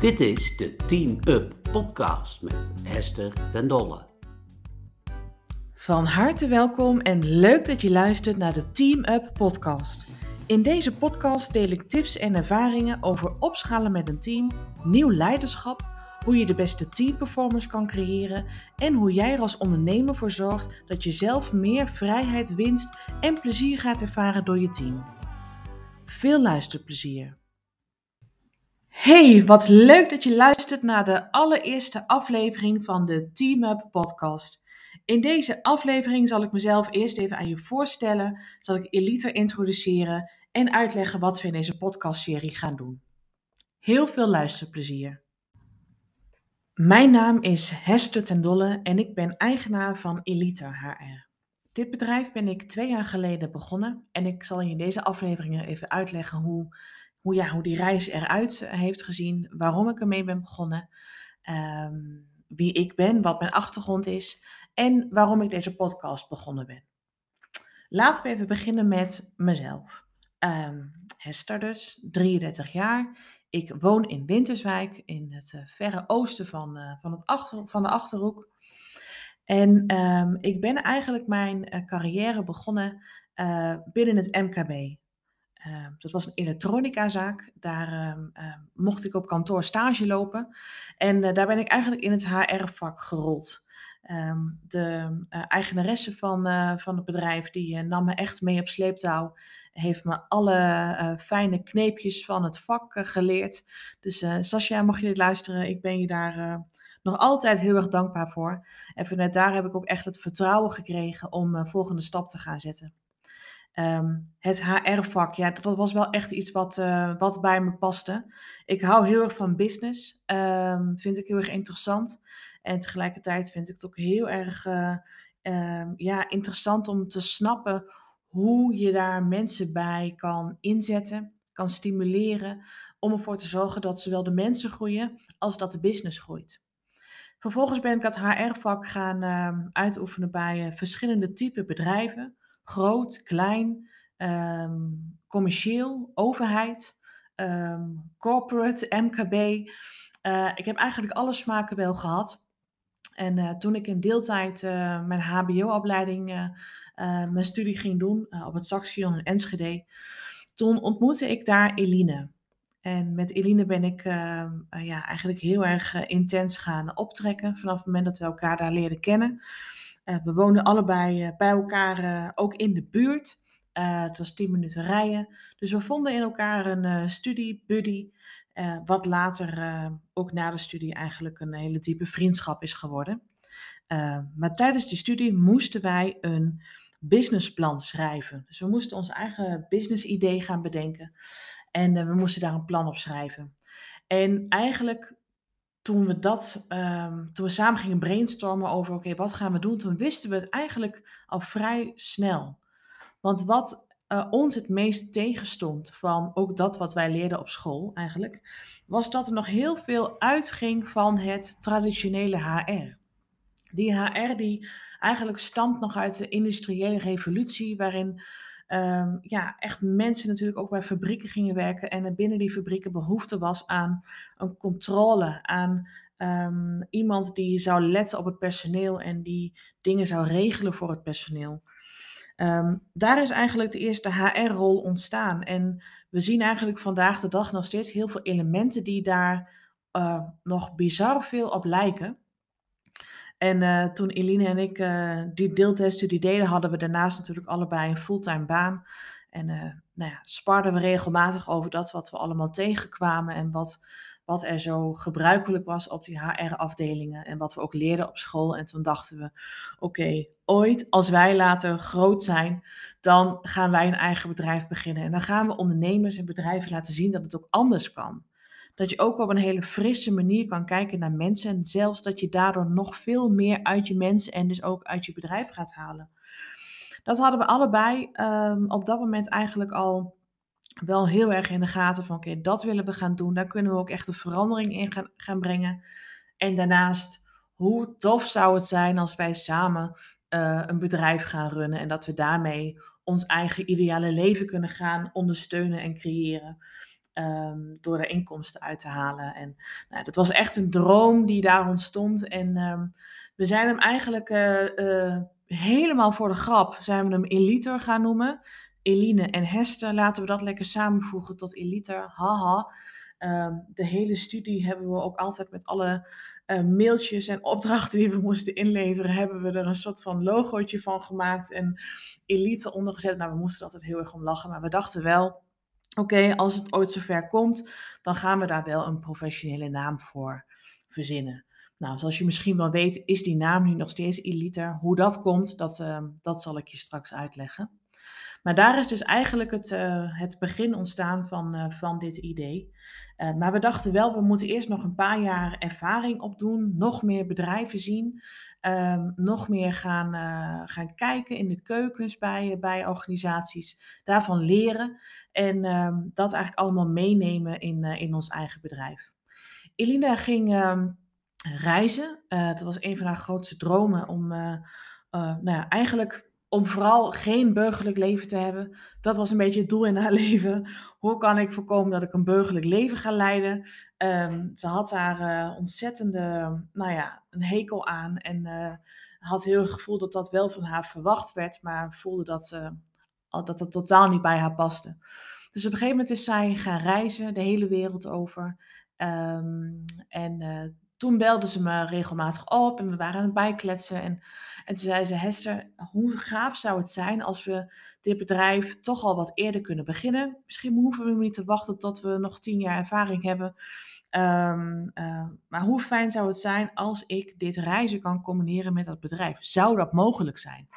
Dit is de Team Up podcast met Hester ten Dolle. Van harte welkom en leuk dat je luistert naar de Team Up podcast. In deze podcast deel ik tips en ervaringen over opschalen met een team, nieuw leiderschap, hoe je de beste teamperformance kan creëren en hoe jij er als ondernemer voor zorgt dat je zelf meer vrijheid, winst en plezier gaat ervaren door je team. Veel luisterplezier. Hey, wat leuk dat je luistert naar de allereerste aflevering van de Team Up podcast. In deze aflevering zal ik mezelf eerst even aan je voorstellen, zal ik Elite introduceren en uitleggen wat we in deze podcastserie gaan doen. Heel veel luisterplezier. Mijn naam is Hester ten Dolle en ik ben eigenaar van Elite HR. Dit bedrijf ben ik twee jaar geleden begonnen en ik zal je in deze afleveringen even uitleggen hoe hoe, ja, hoe die reis eruit heeft gezien, waarom ik ermee ben begonnen, ehm, wie ik ben, wat mijn achtergrond is en waarom ik deze podcast begonnen ben. Laten we even beginnen met mezelf. Um, Hester dus, 33 jaar. Ik woon in Winterswijk, in het uh, verre oosten van, uh, van, het van de Achterhoek. En um, ik ben eigenlijk mijn carrière begonnen binnen het MKB. Uh, dat was een elektronicazaak. Daar uh, uh, mocht ik op kantoor stage lopen. En eh, daar ben ik eigenlijk in het HR-vak gerold. Ehm, de eh, eigenaresse van, eh, van het bedrijf, die nam me echt mee op sleeptouw. Heeft me alle fijne kneepjes van het vak geleerd. Dus Sascha, mocht je dit luisteren, ik ben je daar nog altijd heel erg dankbaar voor. En vanuit daar heb ik ook echt het vertrouwen gekregen om volgende stap te gaan zetten. Ehm, het HR-vak, ja, dat was wel echt iets wat, uh, wat bij me paste. Ik hou heel erg van business, um, vind ik heel erg interessant. En tegelijkertijd vind ik het ook heel erg uh, um, ja, interessant om te snappen hoe je daar mensen bij kan inzetten, kan stimuleren, om ervoor te zorgen dat zowel de mensen groeien als dat de business groeit. Vervolgens ben ik dat HR-vak gaan uitoefenen bij uh, verschillende type bedrijven groot, klein, ehm, commercieel, overheid, ehm, corporate, MKB. Uh, ik heb eigenlijk alle smaken wel gehad. En uh, toen ik in deeltijd uh, mijn HBO-opleiding, mijn studie ging doen op het Saxion in Enschede, toen ontmoette ik daar Eline. En met Eline ben ik ehm, ja, eigenlijk heel erg intens gaan optrekken vanaf het moment dat we elkaar daar leerden kennen. Uh, we woonden allebei uh, bij elkaar uh, ook in de buurt. het was 10 minuten rijden. Dus we vonden in elkaar een studie, buddy. wat later ook na de studie eigenlijk een hele diepe vriendschap is geworden. maar tijdens die studie moesten wij een businessplan schrijven. Dus we moesten ons eigen business idee gaan bedenken. En we moesten daar een plan op schrijven. En eigenlijk toen we dat, um, toen we samen gingen brainstormen over, oké, wat gaan we doen? Toen wisten we het eigenlijk al vrij snel. Want wat uh, ons het meest tegenstond van ook dat wat wij leerden op school eigenlijk, was dat er nog heel veel uitging van het traditionele HR. Die HR die eigenlijk stamt nog uit de industriële revolutie, waarin um, ja, echt mensen natuurlijk ook bij fabrieken gingen werken en er binnen die fabrieken behoefte was aan een controle, aan um, iemand die zou letten op het personeel en die dingen zou regelen voor het personeel. Um, daar is eigenlijk de eerste HR-rol ontstaan. En we zien eigenlijk vandaag de dag nog steeds heel veel elementen die daar uh, nog bizar veel op lijken. En uh, toen Eline en ik uh, die deelteststudie deden, hadden we daarnaast natuurlijk allebei een fulltime baan. En uh, nou ja, sparden we regelmatig over dat wat we allemaal tegenkwamen en wat, wat er zo gebruikelijk was op die HR-afdelingen en wat we ook leerden op school. En toen dachten we, oké, ooit als wij later groot zijn, dan gaan wij een eigen bedrijf beginnen. En dan gaan we ondernemers en bedrijven laten zien dat het ook anders kan. Dat je ook op een hele frisse manier kan kijken naar mensen. En zelfs dat je daardoor nog veel meer uit je mensen en dus ook uit je bedrijf gaat halen. Dat hadden we allebei um, op dat moment eigenlijk al wel heel erg in de gaten van oké, dat willen we gaan doen. Daar kunnen we ook echt een verandering in gaan, gaan brengen. En daarnaast, hoe tof zou het zijn als wij samen uh, een bedrijf gaan runnen en dat we daarmee ons eigen ideale leven kunnen gaan ondersteunen en creëren. Ehm, door er inkomsten uit te halen. En nou, dat was echt een droom die daar ontstond. En ehm, we zijn hem eigenlijk helemaal voor de grap, zijn we hem Eliter gaan noemen. Eline en Hester, laten we dat lekker samenvoegen tot Eliter. Haha. Ehm, de hele studie hebben we ook altijd met alle uh, mailtjes en opdrachten die we moesten inleveren, hebben we er een soort van logootje van gemaakt en elite ondergezet. Nou, we moesten altijd heel erg om lachen, maar we dachten wel, oké, als het ooit zover komt, dan gaan we daar wel een professionele naam voor verzinnen. Nou, zoals je misschien wel weet, is die naam nu nog steeds Eliter. Hoe dat komt, dat, uh, dat zal ik je straks uitleggen. Maar daar is dus eigenlijk het, uh, het begin ontstaan van, uh, van dit idee. Uh, maar we dachten wel, we moeten eerst nog een paar jaar ervaring opdoen, nog meer bedrijven zien, um, nog meer gaan, gaan kijken in de keukens bij, bij organisaties, daarvan leren en um, dat eigenlijk allemaal meenemen in, in ons eigen bedrijf. Elina ging um, reizen. dat was een van haar grootste dromen om nou ja, eigenlijk om vooral geen burgerlijk leven te hebben. Dat was een beetje het doel in haar leven. Hoe kan ik voorkomen dat ik een burgerlijk leven ga leiden? Um, ze had daar uh, ontzettende, nou ja, een hekel aan. En uh, had heel het gevoel dat dat wel van haar verwacht werd. Maar voelde dat, uh, dat dat totaal niet bij haar paste. Dus op een gegeven moment is zij gaan reizen, de hele wereld over. Um, en toen belde ze me regelmatig op en we waren aan het bijkletsen. En, en toen zei ze, Hester, hoe gaaf zou het zijn als we dit bedrijf toch al wat eerder kunnen beginnen? Misschien hoeven we niet te wachten tot we nog tien jaar ervaring hebben. Um, uh, maar hoe fijn zou het zijn als ik dit reizen kan combineren met dat bedrijf? Zou dat mogelijk zijn?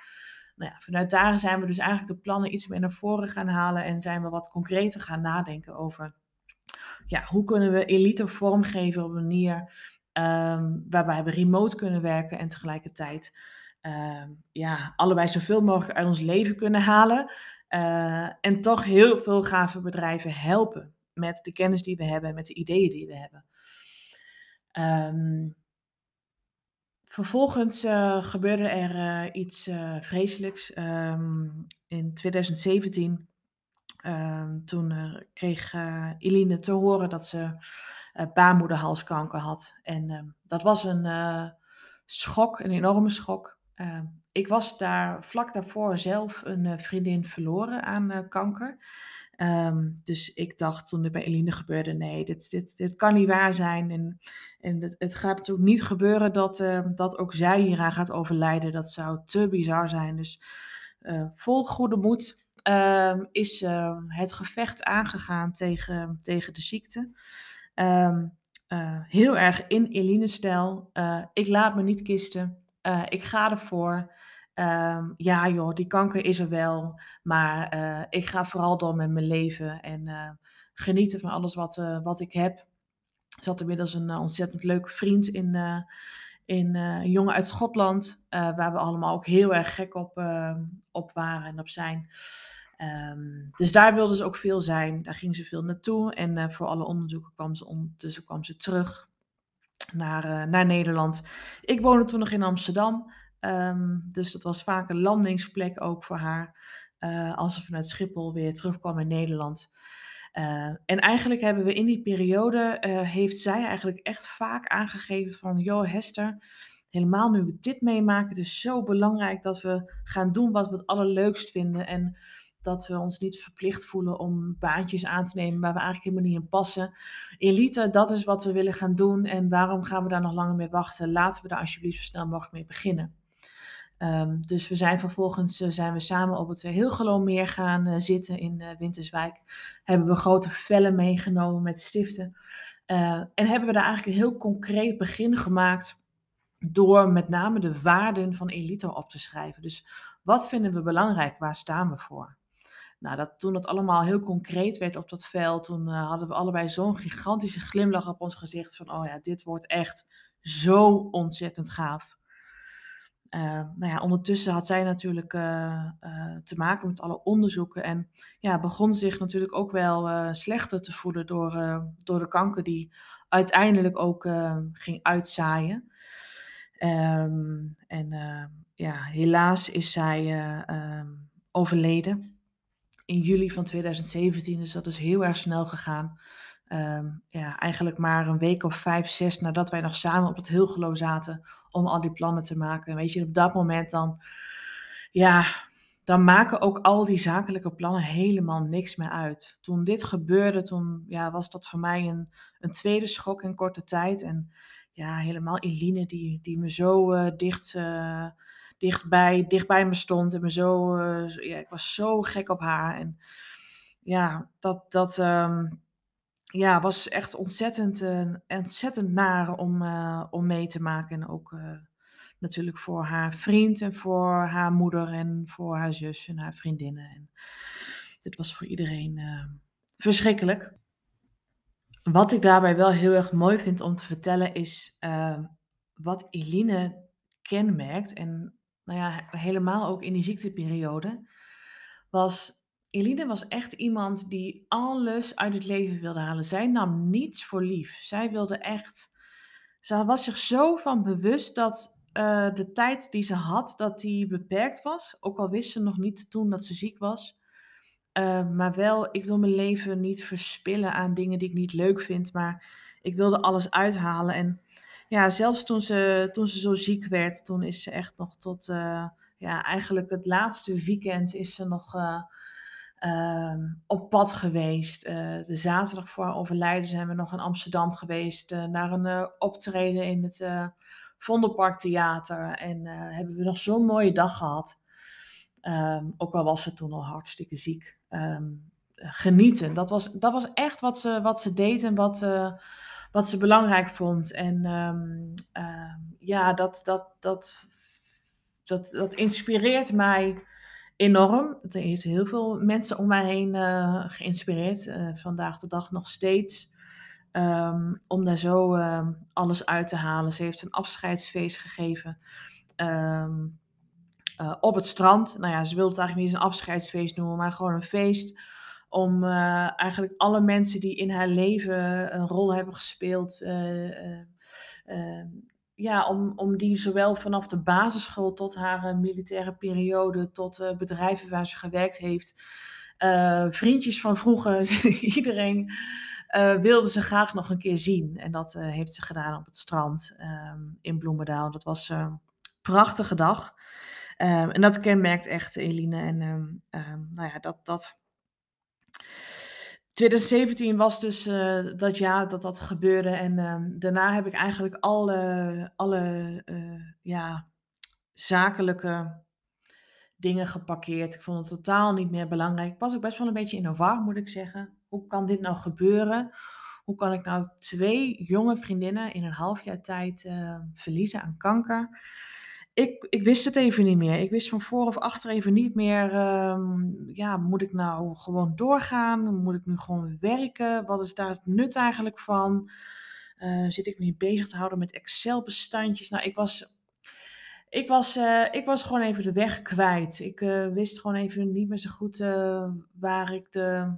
Nou ja, vanuit daar zijn we dus eigenlijk de plannen iets meer naar voren gaan halen en zijn we wat concreter gaan nadenken over ja, hoe kunnen we elite vormgeven op een manier Um, waarbij we remote kunnen werken en tegelijkertijd um, ja, allebei zoveel mogelijk uit ons leven kunnen halen. Uh, en toch heel veel gave bedrijven helpen met de kennis die we hebben en met de ideeën die we hebben. Um, vervolgens uh, gebeurde er uh, iets vreselijks. in 2017 toen kreeg Eline te horen dat ze baarmoederhalskanker had. En uh, dat was een uh, schok, een enorme schok. Ehm, ik was daar vlak daarvoor zelf een vriendin verloren aan kanker. Um, dus ik dacht toen het bij Eline gebeurde, nee, dit, dit, dit kan niet waar zijn. En, en het, gaat natuurlijk niet gebeuren dat, ehm, dat ook zij hieraan gaat overlijden. Dat zou te bizar zijn. Dus vol goede moed is het gevecht aangegaan tegen, tegen de ziekte. Um, uh, heel erg in Eline-stijl. Uh, ik laat me niet kisten. Uh, ik ga ervoor. Um, ja joh, die kanker is er wel. Maar ik ga vooral door met mijn leven. En genieten van alles wat, wat ik heb. Er zat inmiddels een ontzettend leuke vriend in, in een jongen uit Schotland. waar we allemaal ook heel erg gek op, op waren en op zijn. Um, dus daar wilden ze ook veel zijn. Daar ging ze veel naartoe. En uh, voor alle onderzoeken kwam ze ondertussen kwam ze terug naar, uh, naar Nederland. Ik woonde toen nog in Amsterdam. Um, dus dat was vaak een landingsplek ook voor haar. Uh, als ze vanuit Schiphol weer terugkwam in Nederland. en eigenlijk hebben we in die periode, heeft zij eigenlijk echt vaak aangegeven van... joh Hester, helemaal nu we dit meemaken, het is zo belangrijk dat we gaan doen wat we het allerleukst vinden. En dat we ons niet verplicht voelen om baantjes aan te nemen waar we eigenlijk helemaal niet in passen. Elite, dat is wat we willen gaan doen en waarom gaan we daar nog langer mee wachten? Laten we daar alsjeblieft zo snel mogelijk mee beginnen. Um, dus we zijn vervolgens uh, zijn we samen op het Heel meer gaan uh, zitten in Winterswijk. Hebben we grote vellen meegenomen met stiften. en hebben we daar eigenlijk een heel concreet begin gemaakt door met name de waarden van Elite op te schrijven. Dus wat vinden we belangrijk? Waar staan we voor? Nou, dat, toen het allemaal heel concreet werd op dat veld, toen uh, hadden we allebei zo'n gigantische glimlach op ons gezicht van, oh ja, dit wordt echt zo ontzettend gaaf. Uh, nou ja, ondertussen had zij natuurlijk uh, te maken met alle onderzoeken en ja, begon zich natuurlijk ook wel slechter te voelen door, door de kanker die uiteindelijk ook ging uitzaaien. Um, en ja, helaas is zij overleden. In juli van 2017, dus dat is heel erg snel gegaan. Ehm, ja, eigenlijk maar een week of vijf, zes nadat wij nog samen op het Hilgelo zaten om al die plannen te maken. En weet je, op dat moment dan, ja, dan maken ook al die zakelijke plannen helemaal niks meer uit. Toen dit gebeurde, toen ja, was dat voor mij een, een tweede schok in korte tijd. En ja, helemaal Eline, die, die me zo uh, dicht, uh, dichtbij, dichtbij me stond. En me zo, uh, ja, ik was zo gek op haar. En ja, dat, dat um, ja, was echt ontzettend, ontzettend naar om, om mee te maken. En ook natuurlijk voor haar vriend en voor haar moeder en voor haar zus en haar vriendinnen. En dit was voor iedereen verschrikkelijk. Wat ik daarbij wel heel erg mooi vind om te vertellen is uh, wat Eline kenmerkt. En nou ja, helemaal ook in die ziekteperiode. Was, Eline was echt iemand die alles uit het leven wilde halen. Zij nam niets voor lief. Zij wilde echt. Ze was zich zo van bewust dat uh, de tijd die ze had, dat die beperkt was. Ook al wist ze nog niet toen dat ze ziek was. Uh, maar wel, ik wil mijn leven niet verspillen aan dingen die ik niet leuk vind. Maar ik wilde alles uithalen. En ja, zelfs toen ze, toen ze zo ziek werd, toen is ze echt nog tot, uh, ja, eigenlijk het laatste weekend is ze nog uh, op pad geweest. de zaterdag voor haar overlijden zijn we nog in Amsterdam geweest. naar een optreden in het Vondelpark Theater. En hebben we nog zo'n mooie dag gehad. Um, ook al was ze toen al hartstikke ziek. Um, genieten. Dat was, dat was echt wat ze, wat ze deed en wat, wat ze belangrijk vond. En um, ja, dat, dat, dat, dat, dat inspireert mij enorm. Het heeft heel veel mensen om mij heen uh, geïnspireerd. Uh, vandaag de dag nog steeds. Um, om daar zo alles uit te halen. Ze heeft een afscheidsfeest gegeven. Uh, op het strand. Nou ja, ze wilde het eigenlijk niet eens een afscheidsfeest noemen, maar gewoon een feest. Om uh, eigenlijk alle mensen die in haar leven een rol hebben gespeeld. Uh, ja, om, om die zowel vanaf de basisschool tot haar militaire periode, tot bedrijven waar ze gewerkt heeft. vriendjes van vroeger, iedereen wilde ze graag nog een keer zien. En dat heeft ze gedaan op het strand ehm, in Bloemendaal. Dat was een prachtige dag. Um, en dat kenmerkt echt Eline. En nou ja, dat, dat. 2017 was dus uh, dat jaar dat dat gebeurde. En daarna heb ik eigenlijk alle, alle uh, ja, zakelijke dingen geparkeerd. Ik vond het totaal niet meer belangrijk. Ik was ook best wel een beetje in moet ik zeggen. Hoe kan dit nou gebeuren? Hoe kan ik nou twee jonge vriendinnen in een half jaar tijd uh, verliezen aan kanker? Ik, ik wist het even niet meer. Ik wist van voor of achter even niet meer. Uh, ja, moet ik nou gewoon doorgaan? Moet ik nu gewoon werken? Wat is daar het nut eigenlijk van? Uh, zit ik me bezig te houden met Excel-bestandjes? Nou, ik was, ik, was, uh, ik was gewoon even de weg kwijt. Ik uh, wist gewoon even niet meer zo goed waar ik de.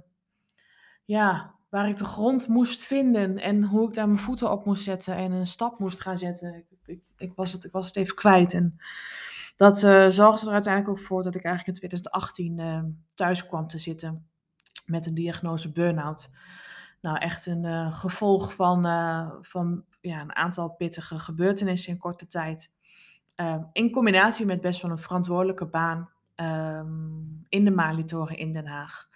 Ja, waar ik de grond moest vinden en hoe ik daar mijn voeten op moest zetten en een stap moest gaan zetten. Ik, ik, ik was, het, ik was het even kwijt. En dat uh, zorgde er uiteindelijk ook voor dat ik eigenlijk in 2018 uh, thuis kwam te zitten met een diagnose burn-out. Nou, echt een uh, gevolg van, van ja, een aantal pittige gebeurtenissen in korte tijd. Uh, in combinatie met best wel een verantwoordelijke baan um, in de Malitoren in Den Haag.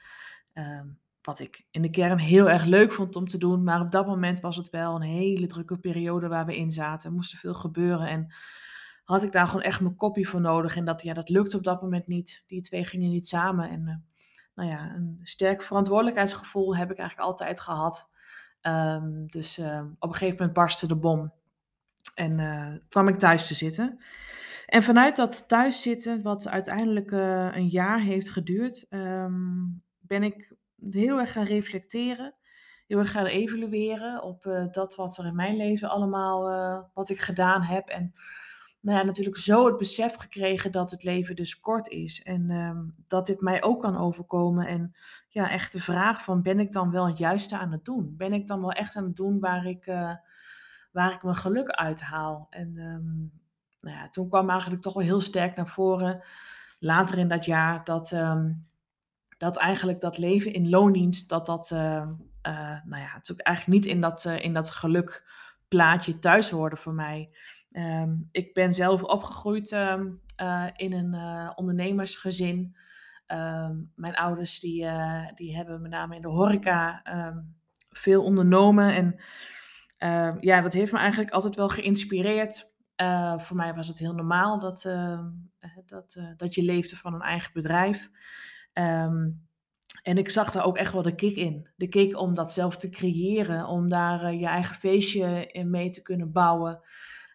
Um, wat ik in de kern heel erg leuk vond om te doen. Maar op dat moment was het wel een hele drukke periode waar we in zaten. Er moest veel gebeuren. En had ik daar gewoon echt mijn kopie voor nodig. En dat, ja, dat lukte op dat moment niet. Die twee gingen niet samen. En uh, nou ja, een sterk verantwoordelijkheidsgevoel heb ik eigenlijk altijd gehad. Um, dus uh, op een gegeven moment barstte de bom. En uh, kwam ik thuis te zitten. En vanuit dat thuiszitten, wat uiteindelijk een jaar heeft geduurd, um, ben ik heel erg gaan reflecteren. Heel erg gaan evalueren op uh, dat wat er in mijn leven allemaal, uh, wat ik gedaan heb. En nou ja, natuurlijk zo het besef gekregen dat het leven dus kort is. En um, dat dit mij ook kan overkomen. En ja, echt de vraag van, ben ik dan wel het juiste aan het doen? Ben ik dan wel echt aan het doen waar ik, uh, waar ik mijn geluk uithaal? En um, nou ja, toen kwam eigenlijk toch wel heel sterk naar voren, later in dat jaar, dat... Um, dat eigenlijk dat leven in loondienst, dat dat, uh, uh, nou ja, natuurlijk eigenlijk niet in dat, uh, in dat geluk plaatje thuis hoorde voor mij. Um, ik ben zelf opgegroeid um, in een ondernemersgezin. Um, mijn ouders die, die hebben met name in de horeca veel ondernomen. En ja, dat heeft me eigenlijk altijd wel geïnspireerd. voor mij was het heel normaal dat, dat, dat je leefde van een eigen bedrijf. Um, en ik zag daar ook echt wel de kick in. De kick om dat zelf te creëren, om daar uh, je eigen feestje in mee te kunnen bouwen.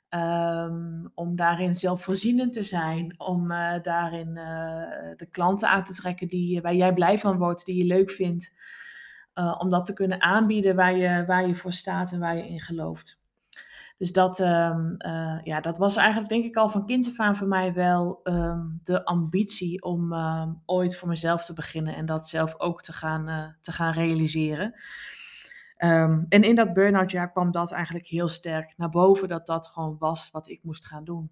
Um, om daarin zelfvoorzienend te zijn, om uh, daarin uh, de klanten aan te trekken die, waar jij blij van wordt, die je leuk vindt. om dat te kunnen aanbieden waar je, waar je voor staat en waar je in gelooft. Dus dat, um, uh, ja, dat was eigenlijk denk ik al van kinds af aan voor mij wel um, de ambitie om um, ooit voor mezelf te beginnen en dat zelf ook te gaan, uh, te gaan realiseren. en in dat burn-out jaar kwam dat eigenlijk heel sterk naar boven, dat dat gewoon was wat ik moest gaan doen.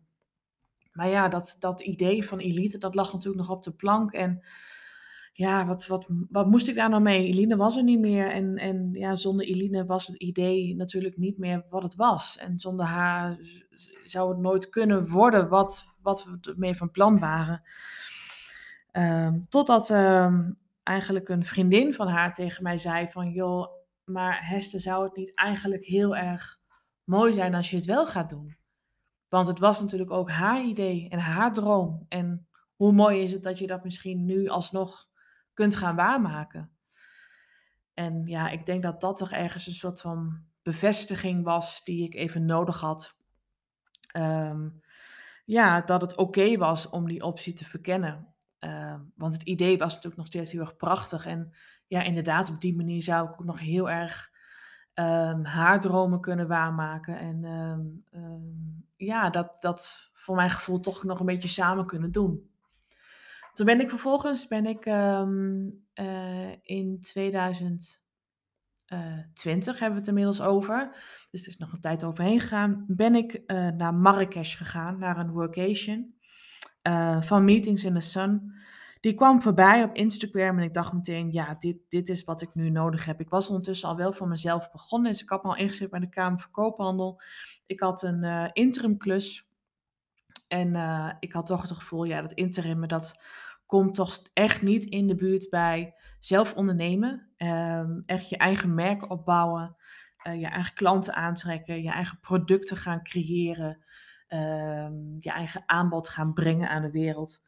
Maar ja, dat, dat idee van elite, dat lag natuurlijk nog op de plank en ja, wat, wat, wat moest ik daar nou mee? Eline was er niet meer. En, en ja, zonder Eline was het idee natuurlijk niet meer wat het was. En zonder haar zou het nooit kunnen worden wat, wat we ermee van plan waren. Um, totdat um, eigenlijk een vriendin van haar tegen mij zei van... joh, maar Hester, zou het niet eigenlijk heel erg mooi zijn als je het wel gaat doen? Want het was natuurlijk ook haar idee en haar droom. En hoe mooi is het dat je dat misschien nu alsnog kunt gaan waarmaken. En ja, ik denk dat dat toch ergens een soort van bevestiging was die ik even nodig had. Um, ja, dat het oké was om die optie te verkennen. Uh, want het idee was natuurlijk nog steeds heel erg prachtig. En ja, inderdaad, op die manier zou ik ook nog heel erg um, haar dromen kunnen waarmaken. En ja, dat, dat voor mijn gevoel toch nog een beetje samen kunnen doen. Toen ben ik vervolgens, ben ik um, uh, in 2020, hebben we het inmiddels over, dus er is nog een tijd overheen gegaan, ben ik uh, naar Marrakesh gegaan, naar een workation van Meetings in the Sun. Die kwam voorbij op Instagram en ik dacht meteen, ja, dit, dit is wat ik nu nodig heb. Ik was ondertussen al wel voor mezelf begonnen, dus ik had me al ingeschreven bij de Kamer van Koophandel. Ik had een interim klus en ik had toch het gevoel, ja, dat interim, dat komt toch echt niet in de buurt bij zelf ondernemen. Um, echt je eigen merk opbouwen, uh, je eigen klanten aantrekken, je eigen producten gaan creëren, um, je eigen aanbod gaan brengen aan de wereld.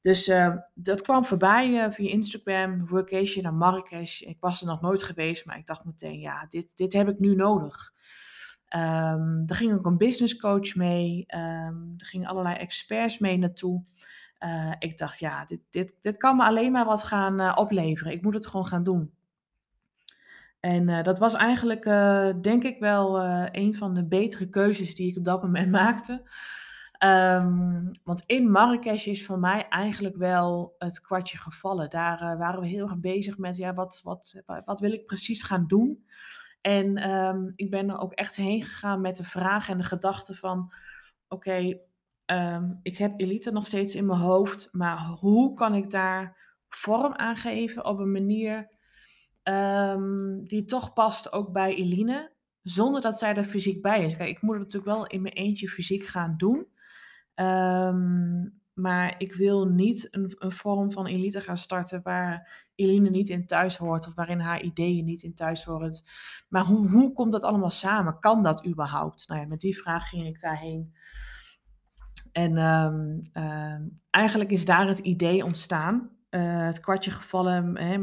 Dus uh, dat kwam voorbij uh, via Instagram, workation naar Marrakesh. Ik was er nog nooit geweest, maar ik dacht meteen, ja, dit, dit heb ik nu nodig. Um, er ging ook een business coach mee. Er gingen allerlei experts mee naartoe. Uh, ik dacht, ja, dit, dit, dit kan me alleen maar wat gaan uh, opleveren. Ik moet het gewoon gaan doen. En uh, dat was eigenlijk, denk ik wel, een van de betere keuzes die ik op dat moment maakte. Um, want in Marrakesh is voor mij eigenlijk wel het kwartje gevallen. Daar waren we heel erg bezig met, ja, wat, wat, wat wil ik precies gaan doen? En um, ik ben er ook echt heen gegaan met de vraag en de gedachte van, oké, um, ik heb elite nog steeds in mijn hoofd, maar hoe kan ik daar vorm aan geven op een manier um, die toch past ook bij Eline, zonder dat zij er fysiek bij is. Kijk, ik moet het natuurlijk wel in mijn eentje fysiek gaan doen. Um, maar ik wil niet een, een, vorm van elite gaan starten waar Eline niet in thuis hoort of waarin haar ideeën niet in thuis horen. Maar hoe, hoe komt dat allemaal samen? Kan dat überhaupt? Nou ja, met die vraag ging ik daarheen. En um, uh, eigenlijk is daar het idee ontstaan, uh, het kwartje gevallen, hè,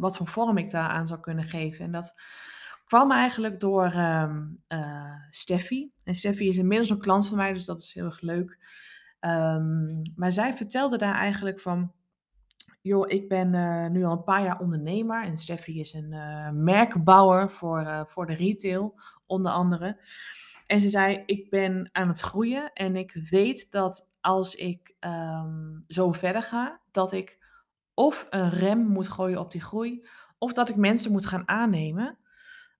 wat voor vorm ik daar aan zou kunnen geven. En dat kwam eigenlijk door um, uh, Steffi. En Steffi is inmiddels een klant van mij, dus dat is heel erg leuk. Maar zij vertelde daar eigenlijk van, joh, ik ben uh, nu al een paar jaar ondernemer. En Steffi is een merkbouwer voor, voor de retail, onder andere. En ze zei: Ik ben aan het groeien en ik weet dat als ik um, zo verder ga, dat ik of een rem moet gooien op die groei, of dat ik mensen moet gaan aannemen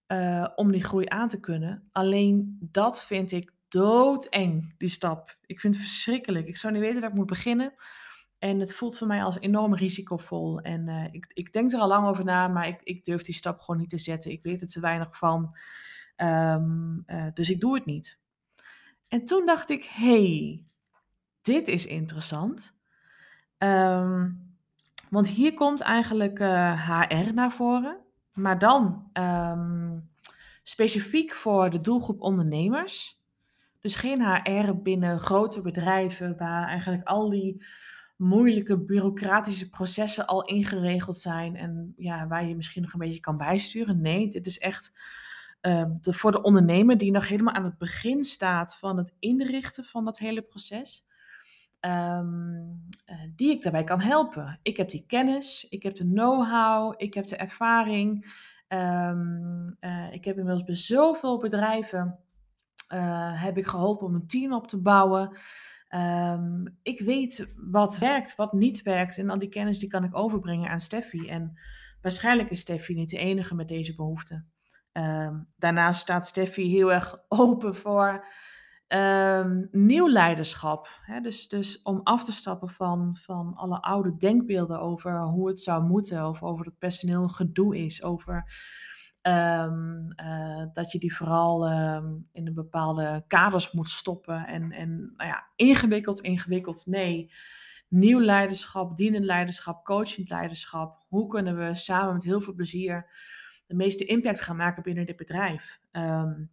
uh, om die groei aan te kunnen. Alleen dat vind ik doodeng, die stap. Ik vind het verschrikkelijk. Ik zou niet weten waar ik moet beginnen. En het voelt voor mij als enorm risicovol. En uh, ik, ik denk er al lang over na, maar ik, ik durf die stap gewoon niet te zetten. Ik weet er te weinig van. Um, uh, dus ik doe het niet. En toen dacht ik, hey, dit is interessant. Um, want hier komt eigenlijk uh, eh, HR naar voren. Maar dan um, specifiek voor de doelgroep ondernemers. Dus geen HR binnen grote bedrijven waar eigenlijk al die moeilijke bureaucratische processen al ingeregeld zijn en ja, waar je misschien nog een beetje kan bijsturen. Nee, dit is echt de, voor de ondernemer die nog helemaal aan het begin staat van het inrichten van dat hele proces. Um, uh, die ik daarbij kan helpen. Ik heb die kennis, ik heb de know-how, ik heb de ervaring. Um, uh, ik heb inmiddels bij zoveel bedrijven uh, heb ik geholpen om een team op te bouwen. Ik weet wat werkt, wat niet werkt. En al die kennis die kan ik overbrengen aan Steffi. En waarschijnlijk is Steffi niet de enige met deze behoefte. Um, daarnaast staat Steffi heel erg open voor um, nieuw leiderschap. Hè? Dus, dus om af te stappen van, van alle oude denkbeelden over hoe het zou moeten. Of over het personeel gedoe is. Over Um, uh, dat je die vooral in een bepaalde kaders moet stoppen. En, en nou ja, ingewikkeld, ingewikkeld, nee. Nieuw leiderschap, dienend leiderschap, coachend leiderschap. Hoe kunnen we samen met heel veel plezier de meeste impact gaan maken binnen dit bedrijf? Um,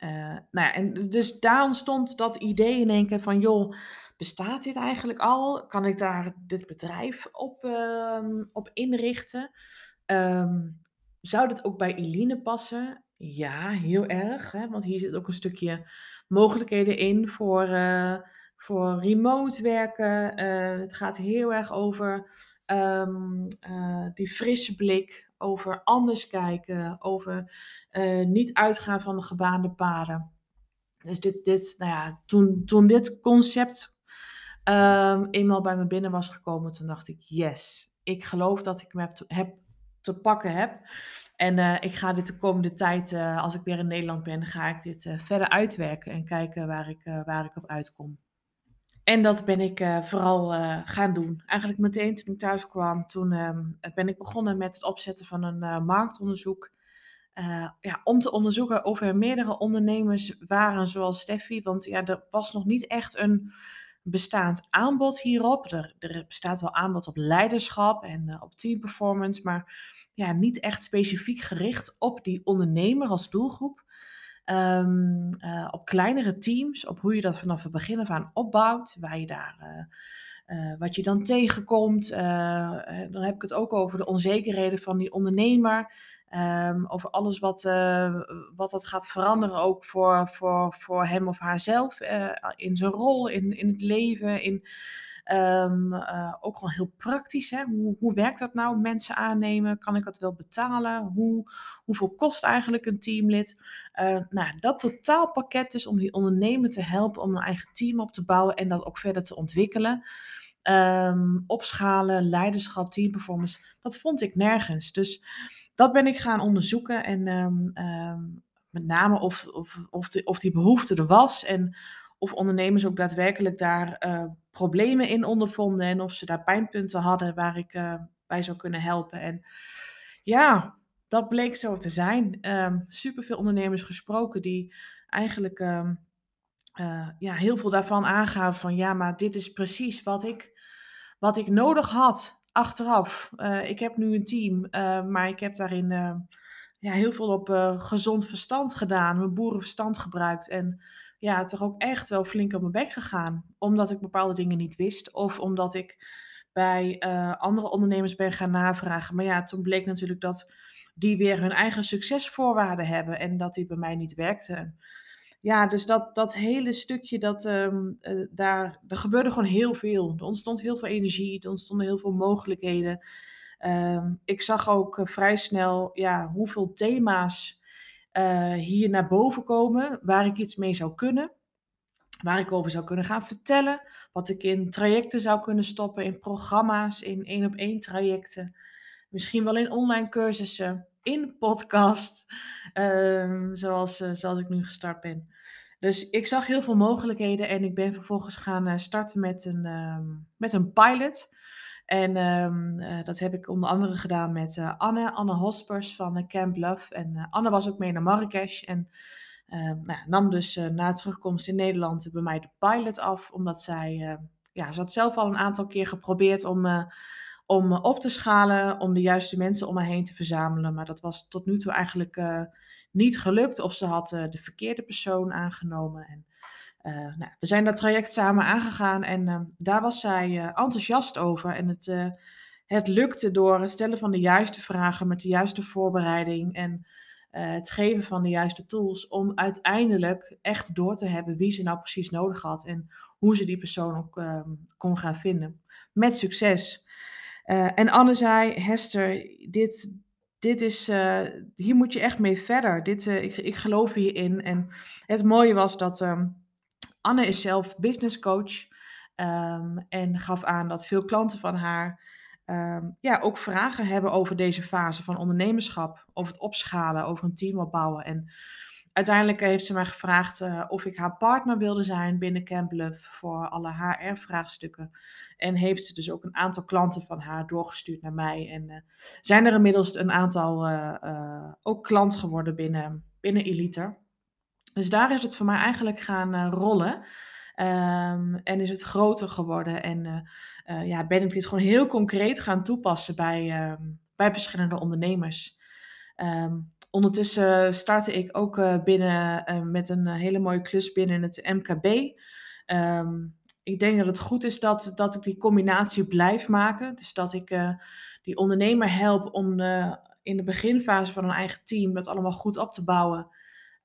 uh, nou ja, en dus daar ontstond dat idee in één keer van, joh, bestaat dit eigenlijk al? Kan ik daar dit bedrijf op, op inrichten? Um, zou dat ook bij Eline passen? Ja, heel erg. Hè? Want hier zit ook een stukje mogelijkheden in voor, uh, voor remote werken. Uh, het gaat heel erg over die frisse blik, over anders kijken, over niet uitgaan van de gebaande paden. Dus dit, dit, nou ja, toen, toen dit concept um, eenmaal bij me binnen was gekomen, toen dacht ik, yes, ik geloof dat ik me heb, heb te pakken heb. En uh, ik ga dit de komende tijd, uh, als ik weer in Nederland ben, ga ik dit verder uitwerken en kijken waar ik, waar ik op uitkom. En dat ben ik vooral gaan doen. Eigenlijk meteen toen ik thuis kwam, toen ehm, ben ik begonnen met het opzetten van een marktonderzoek. ja, om te onderzoeken of er meerdere ondernemers waren zoals Steffi. Want ja, er was nog niet echt een bestaand aanbod hierop. Er, er bestaat wel aanbod op leiderschap en op teamperformance, maar ja, niet echt specifiek gericht op die ondernemer als doelgroep. Um, uh, op kleinere teams, op hoe je dat vanaf het begin af aan opbouwt, waar je daar, uh, wat je dan tegenkomt. dan heb ik het ook over de onzekerheden van die ondernemer. Um, over alles wat, wat dat gaat veranderen, ook voor, voor, voor hem of haarzelf. In zijn rol, in, in het leven. In, um, uh, ook gewoon heel praktisch. Hè? Hoe, hoe werkt dat nou? Mensen aannemen? Kan ik dat wel betalen? Hoe, hoeveel kost eigenlijk een teamlid? nou, dat totaalpakket dus om die ondernemer te helpen om een eigen team op te bouwen en dat ook verder te ontwikkelen. Um, opschalen, leiderschap, teamperformance, dat vond ik nergens. Dus dat ben ik gaan onderzoeken en um, met name of, of, of, of die behoefte er was en of ondernemers ook daadwerkelijk daar uh, problemen in ondervonden en of ze daar pijnpunten hadden waar ik uh, bij zou kunnen helpen. En ja, dat bleek zo te zijn. Um, superveel ondernemers gesproken die eigenlijk uh, ja, heel veel daarvan aangaven van ja, maar dit is precies wat ik, wat ik nodig had achteraf. Uh, ik heb nu een team, maar ik heb daarin ja, heel veel op gezond verstand gedaan, mijn boerenverstand gebruikt. En ja, toch ook echt wel flink op mijn bek gegaan. Omdat ik bepaalde dingen niet wist. Of omdat ik bij andere ondernemers ben gaan navragen. Maar ja, toen bleek natuurlijk dat die weer hun eigen succesvoorwaarden hebben. En dat die bij mij niet werkten ja, dus dat, dat hele stukje, dat, um, uh, daar, er gebeurde gewoon heel veel. Er ontstond heel veel energie, er ontstonden heel veel mogelijkheden. Um, ik zag ook uh, vrij snel ja, hoeveel thema's uh, hier naar boven komen, waar ik iets mee zou kunnen. Waar ik over zou kunnen gaan vertellen. Wat ik in trajecten zou kunnen stoppen, in programma's, in één op één trajecten. Misschien wel in online cursussen in podcast, um, zoals, uh, zoals ik nu gestart ben. Dus ik zag heel veel mogelijkheden en ik ben vervolgens gaan starten met een, ehm, met een pilot. En um, dat heb ik onder andere gedaan met uh, Anne, Anne Hospers van Camp Love. En Anne was ook mee naar Marrakesh en uh, nou, nam dus na terugkomst in Nederland bij mij de pilot af, omdat zij, ja, ze had zelf al een aantal keer geprobeerd om, om op te schalen, om de juiste mensen om me heen te verzamelen. Maar dat was tot nu toe eigenlijk niet gelukt of ze had de verkeerde persoon aangenomen. En uh, nou, we zijn dat traject samen aangegaan en uh, daar was zij uh, enthousiast over. En het, het lukte door het stellen van de juiste vragen met de juiste voorbereiding en het geven van de juiste tools om uiteindelijk echt door te hebben wie ze nou precies nodig had en hoe ze die persoon ook ehm, kon gaan vinden. Met succes. en Anne zei, Hester, dit, dit is, hier moet je echt mee verder. Dit, ik, ik geloof hierin. En het mooie was dat ehm, Anne is zelf business coach ehm, en gaf aan dat veel klanten van haar ehm, ja, ook vragen hebben over deze fase van ondernemerschap, over het opschalen, over een team opbouwen. En uiteindelijk heeft ze mij gevraagd uh, of ik haar partner wilde zijn binnen Camp voor alle HR-vraagstukken. En heeft ze dus ook een aantal klanten van haar doorgestuurd naar mij. En uh, zijn er inmiddels een aantal uh, ook klant geworden binnen, binnen Eliter. Dus daar is het voor mij eigenlijk gaan uh, rollen. Um, en is het groter geworden. En uh, uh, ja, ben ik dit gewoon heel concreet gaan toepassen bij, um, bij verschillende ondernemers. Um, ondertussen startte ik ook binnen met een hele mooie klus binnen het MKB. ik denk dat het goed is dat, dat ik die combinatie blijf maken. Dus dat ik die ondernemer help om in de beginfase van een eigen team dat allemaal goed op te bouwen.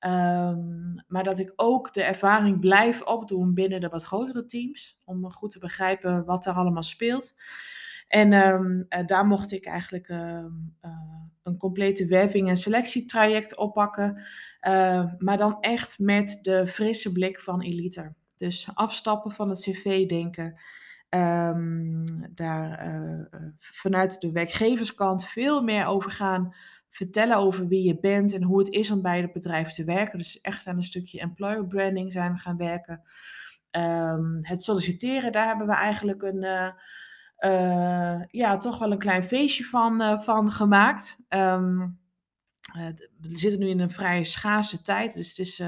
Um, maar dat ik ook de ervaring blijf opdoen binnen de wat grotere teams. Om goed te begrijpen wat er allemaal speelt. En um, uh, daar mocht ik eigenlijk uh, uh, een complete werving- en selectietraject oppakken. maar dan echt met de frisse blik van Elite. Dus afstappen van het cv-denken. Daar vanuit de werkgeverskant veel meer over gaan vertellen over wie je bent en hoe het is om bij het bedrijf te werken. Dus echt aan een stukje employer branding zijn we gaan werken. Um, het solliciteren, daar hebben we eigenlijk een, uh, uh, ja, toch wel een klein feestje van, uh, van gemaakt. Um, we zitten nu in een vrij schaarse tijd, dus het is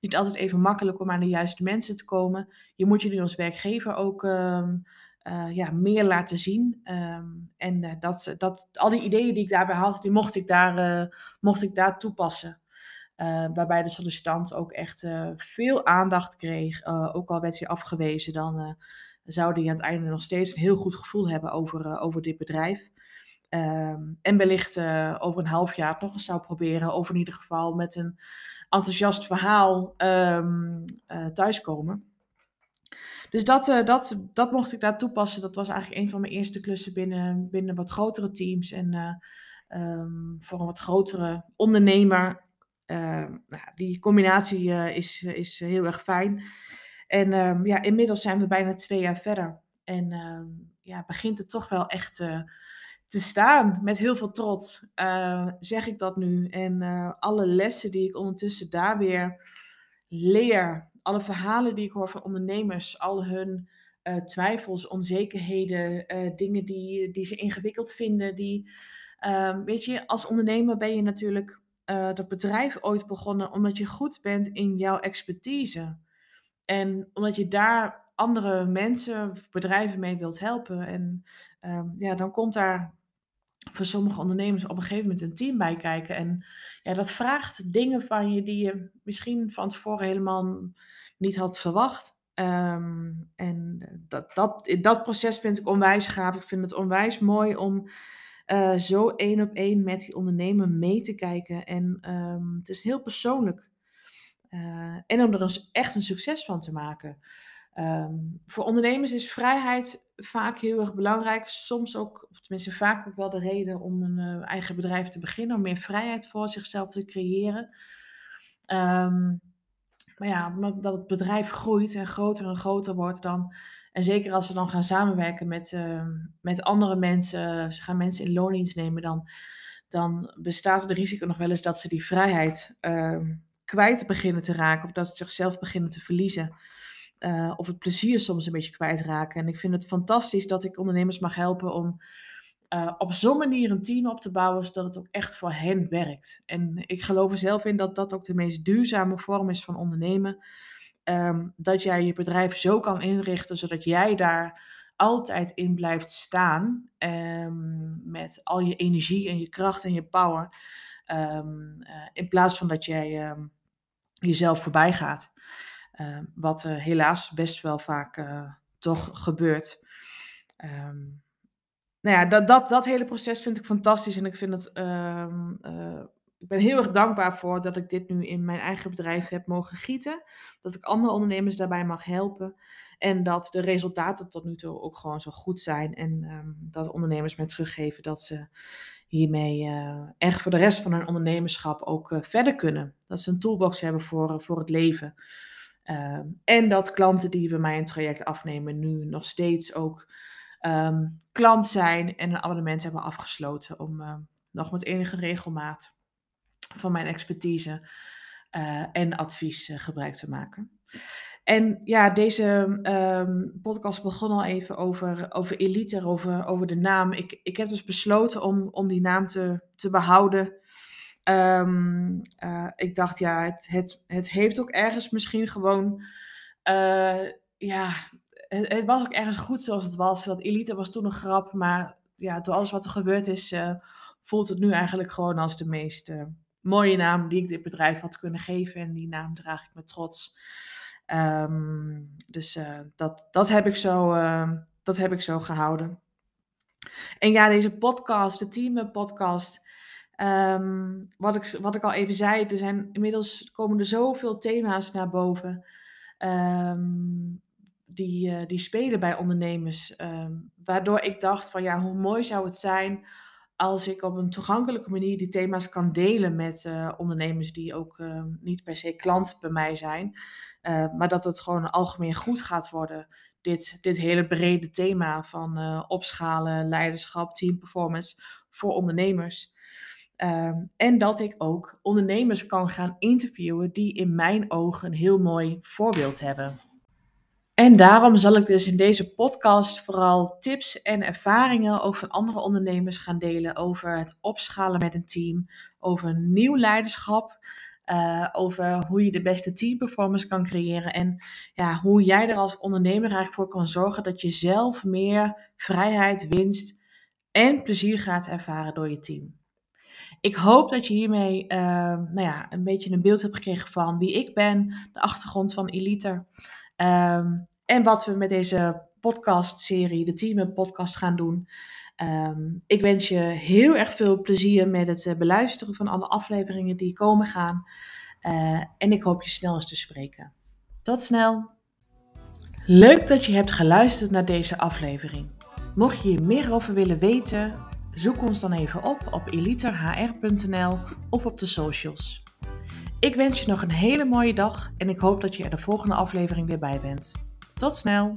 niet altijd even makkelijk om aan de juiste mensen te komen. Je moet je nu als werkgever ook um, uh, ja, meer laten zien. Um, en uh, dat, dat, al die ideeën die ik daarbij had, die mocht ik daar, uh, mocht ik daar toepassen. waarbij de sollicitant ook echt veel aandacht kreeg. ook al werd hij afgewezen, dan zou hij aan het einde nog steeds een heel goed gevoel hebben over, over dit bedrijf. Um, en wellicht over een half jaar nog eens zou proberen, of in ieder geval met een enthousiast verhaal um, thuiskomen. Dus dat, uh, dat, dat mocht ik daar toepassen. Dat was eigenlijk een van mijn eerste klussen binnen, binnen wat grotere teams. En uh, um, voor een wat grotere ondernemer. Uh, nou, die combinatie is, is heel erg fijn. En um, ja, inmiddels zijn we bijna twee jaar verder. En ehm, ja, begint het toch wel echt te staan. Met heel veel trots zeg ik dat nu. En alle lessen die ik ondertussen daar weer leer alle verhalen die ik hoor van ondernemers, al hun uh, twijfels, onzekerheden, uh, dingen die, die ze ingewikkeld vinden. Die, uh, weet je, als ondernemer ben je natuurlijk uh, dat bedrijf ooit begonnen omdat je goed bent in jouw expertise. En omdat je daar andere mensen, bedrijven mee wilt helpen. En ehm, ja, dan komt daar voor sommige ondernemers op een gegeven moment een team bij kijken. En ja, dat vraagt dingen van je die je misschien van tevoren helemaal niet had verwacht. Um, en dat, dat, dat proces vind ik onwijs gaaf. Ik vind het onwijs mooi om uh, zo één op één met die ondernemer mee te kijken. En um, het is heel persoonlijk. Uh, en om er echt een succes van te maken. Um, voor ondernemers is vrijheid vaak heel erg belangrijk. Soms ook, of tenminste vaak ook wel de reden om een uh, eigen bedrijf te beginnen. Om meer vrijheid voor zichzelf te creëren. Um, maar ja, dat het bedrijf groeit en groter en groter wordt dan. En zeker als ze dan gaan samenwerken met, uh, met andere mensen, ze gaan mensen in loondienst nemen, dan, dan bestaat het risico nog wel eens dat ze die vrijheid uh, kwijt beginnen te raken of dat ze zichzelf beginnen te verliezen. Uh, of het plezier soms een beetje kwijtraken. En ik vind het fantastisch dat ik ondernemers mag helpen om uh, op zo'n manier een team op te bouwen, zodat het ook echt voor hen werkt. En ik geloof er zelf in dat dat ook de meest duurzame vorm is van ondernemen. Um, dat jij je bedrijf zo kan inrichten, zodat jij daar altijd in blijft staan. Um, met al je energie en je kracht en je power. Um, uh, in plaats van dat jij jezelf voorbij gaat. Wat uh, helaas best wel vaak uh, toch gebeurt. Um, nou ja, dat, dat, dat hele proces vind ik fantastisch. En ik vind het. Uh, uh, ik ben heel erg dankbaar voor dat ik dit nu in mijn eigen bedrijf heb mogen gieten. Dat ik andere ondernemers daarbij mag helpen. En dat de resultaten tot nu toe ook gewoon zo goed zijn. En dat ondernemers mij teruggeven dat ze hiermee echt voor de rest van hun ondernemerschap ook verder kunnen. Dat ze een toolbox hebben voor, voor het leven. Uh, en dat klanten die bij mij een traject afnemen nu nog steeds ook um, klant zijn en een abonnement hebben afgesloten om uh, nog met enige regelmaat van mijn expertise uh, en advies uh, gebruik te maken. En ja, deze podcast begon al even over, over Elite, over, over de naam. Ik, ik heb dus besloten om, om die naam te, te behouden. Um, ik dacht, ja, het, het, het heeft ook ergens misschien gewoon ja, het, was ook ergens goed zoals het was. Dat Elite was toen een grap, maar ja, door alles wat er gebeurd is, uh, voelt het nu eigenlijk gewoon als de meest uh, mooie naam die ik dit bedrijf had kunnen geven. En die naam draag ik met trots. Um, dus uh, dat, dat, heb ik zo, dat heb ik zo gehouden. En ja, deze podcast, de Team Podcast. Um, wat, ik, wat ik al even zei, er zijn inmiddels komen er zoveel thema's naar boven. Um, die, uh, die spelen bij ondernemers. Um, waardoor ik dacht van ja, hoe mooi zou het zijn als ik op een toegankelijke manier die thema's kan delen met uh, ondernemers die ook niet per se klant bij mij zijn. maar dat het gewoon algemeen goed gaat worden. Dit, dit hele brede thema van opschalen, leiderschap, team performance voor ondernemers. Um, en dat ik ook ondernemers kan gaan interviewen die in mijn ogen een heel mooi voorbeeld hebben. En daarom zal ik dus in deze podcast vooral tips en ervaringen ook van andere ondernemers gaan delen over het opschalen met een team, over nieuw leiderschap, uh, over hoe je de beste teamperformance kan creëren en ja, hoe jij er als ondernemer eigenlijk voor kan zorgen dat je zelf meer vrijheid, winst en plezier gaat ervaren door je team. Ik hoop dat je hiermee uh, nou ja, een beetje een beeld hebt gekregen van wie ik ben, de achtergrond van Eliter. Um, en wat we met deze podcast-serie, de Team Podcast, gaan doen. Um, ik wens je heel erg veel plezier met het uh, beluisteren van alle afleveringen die komen gaan. Uh, en ik hoop je snel eens te spreken. Tot snel! Leuk dat je hebt geluisterd naar deze aflevering. Mocht je hier meer over willen weten, zoek ons dan even op op eliterhr.nl of op de socials. Ik wens je nog een hele mooie dag en ik hoop dat je er de volgende aflevering weer bij bent. Tot snel!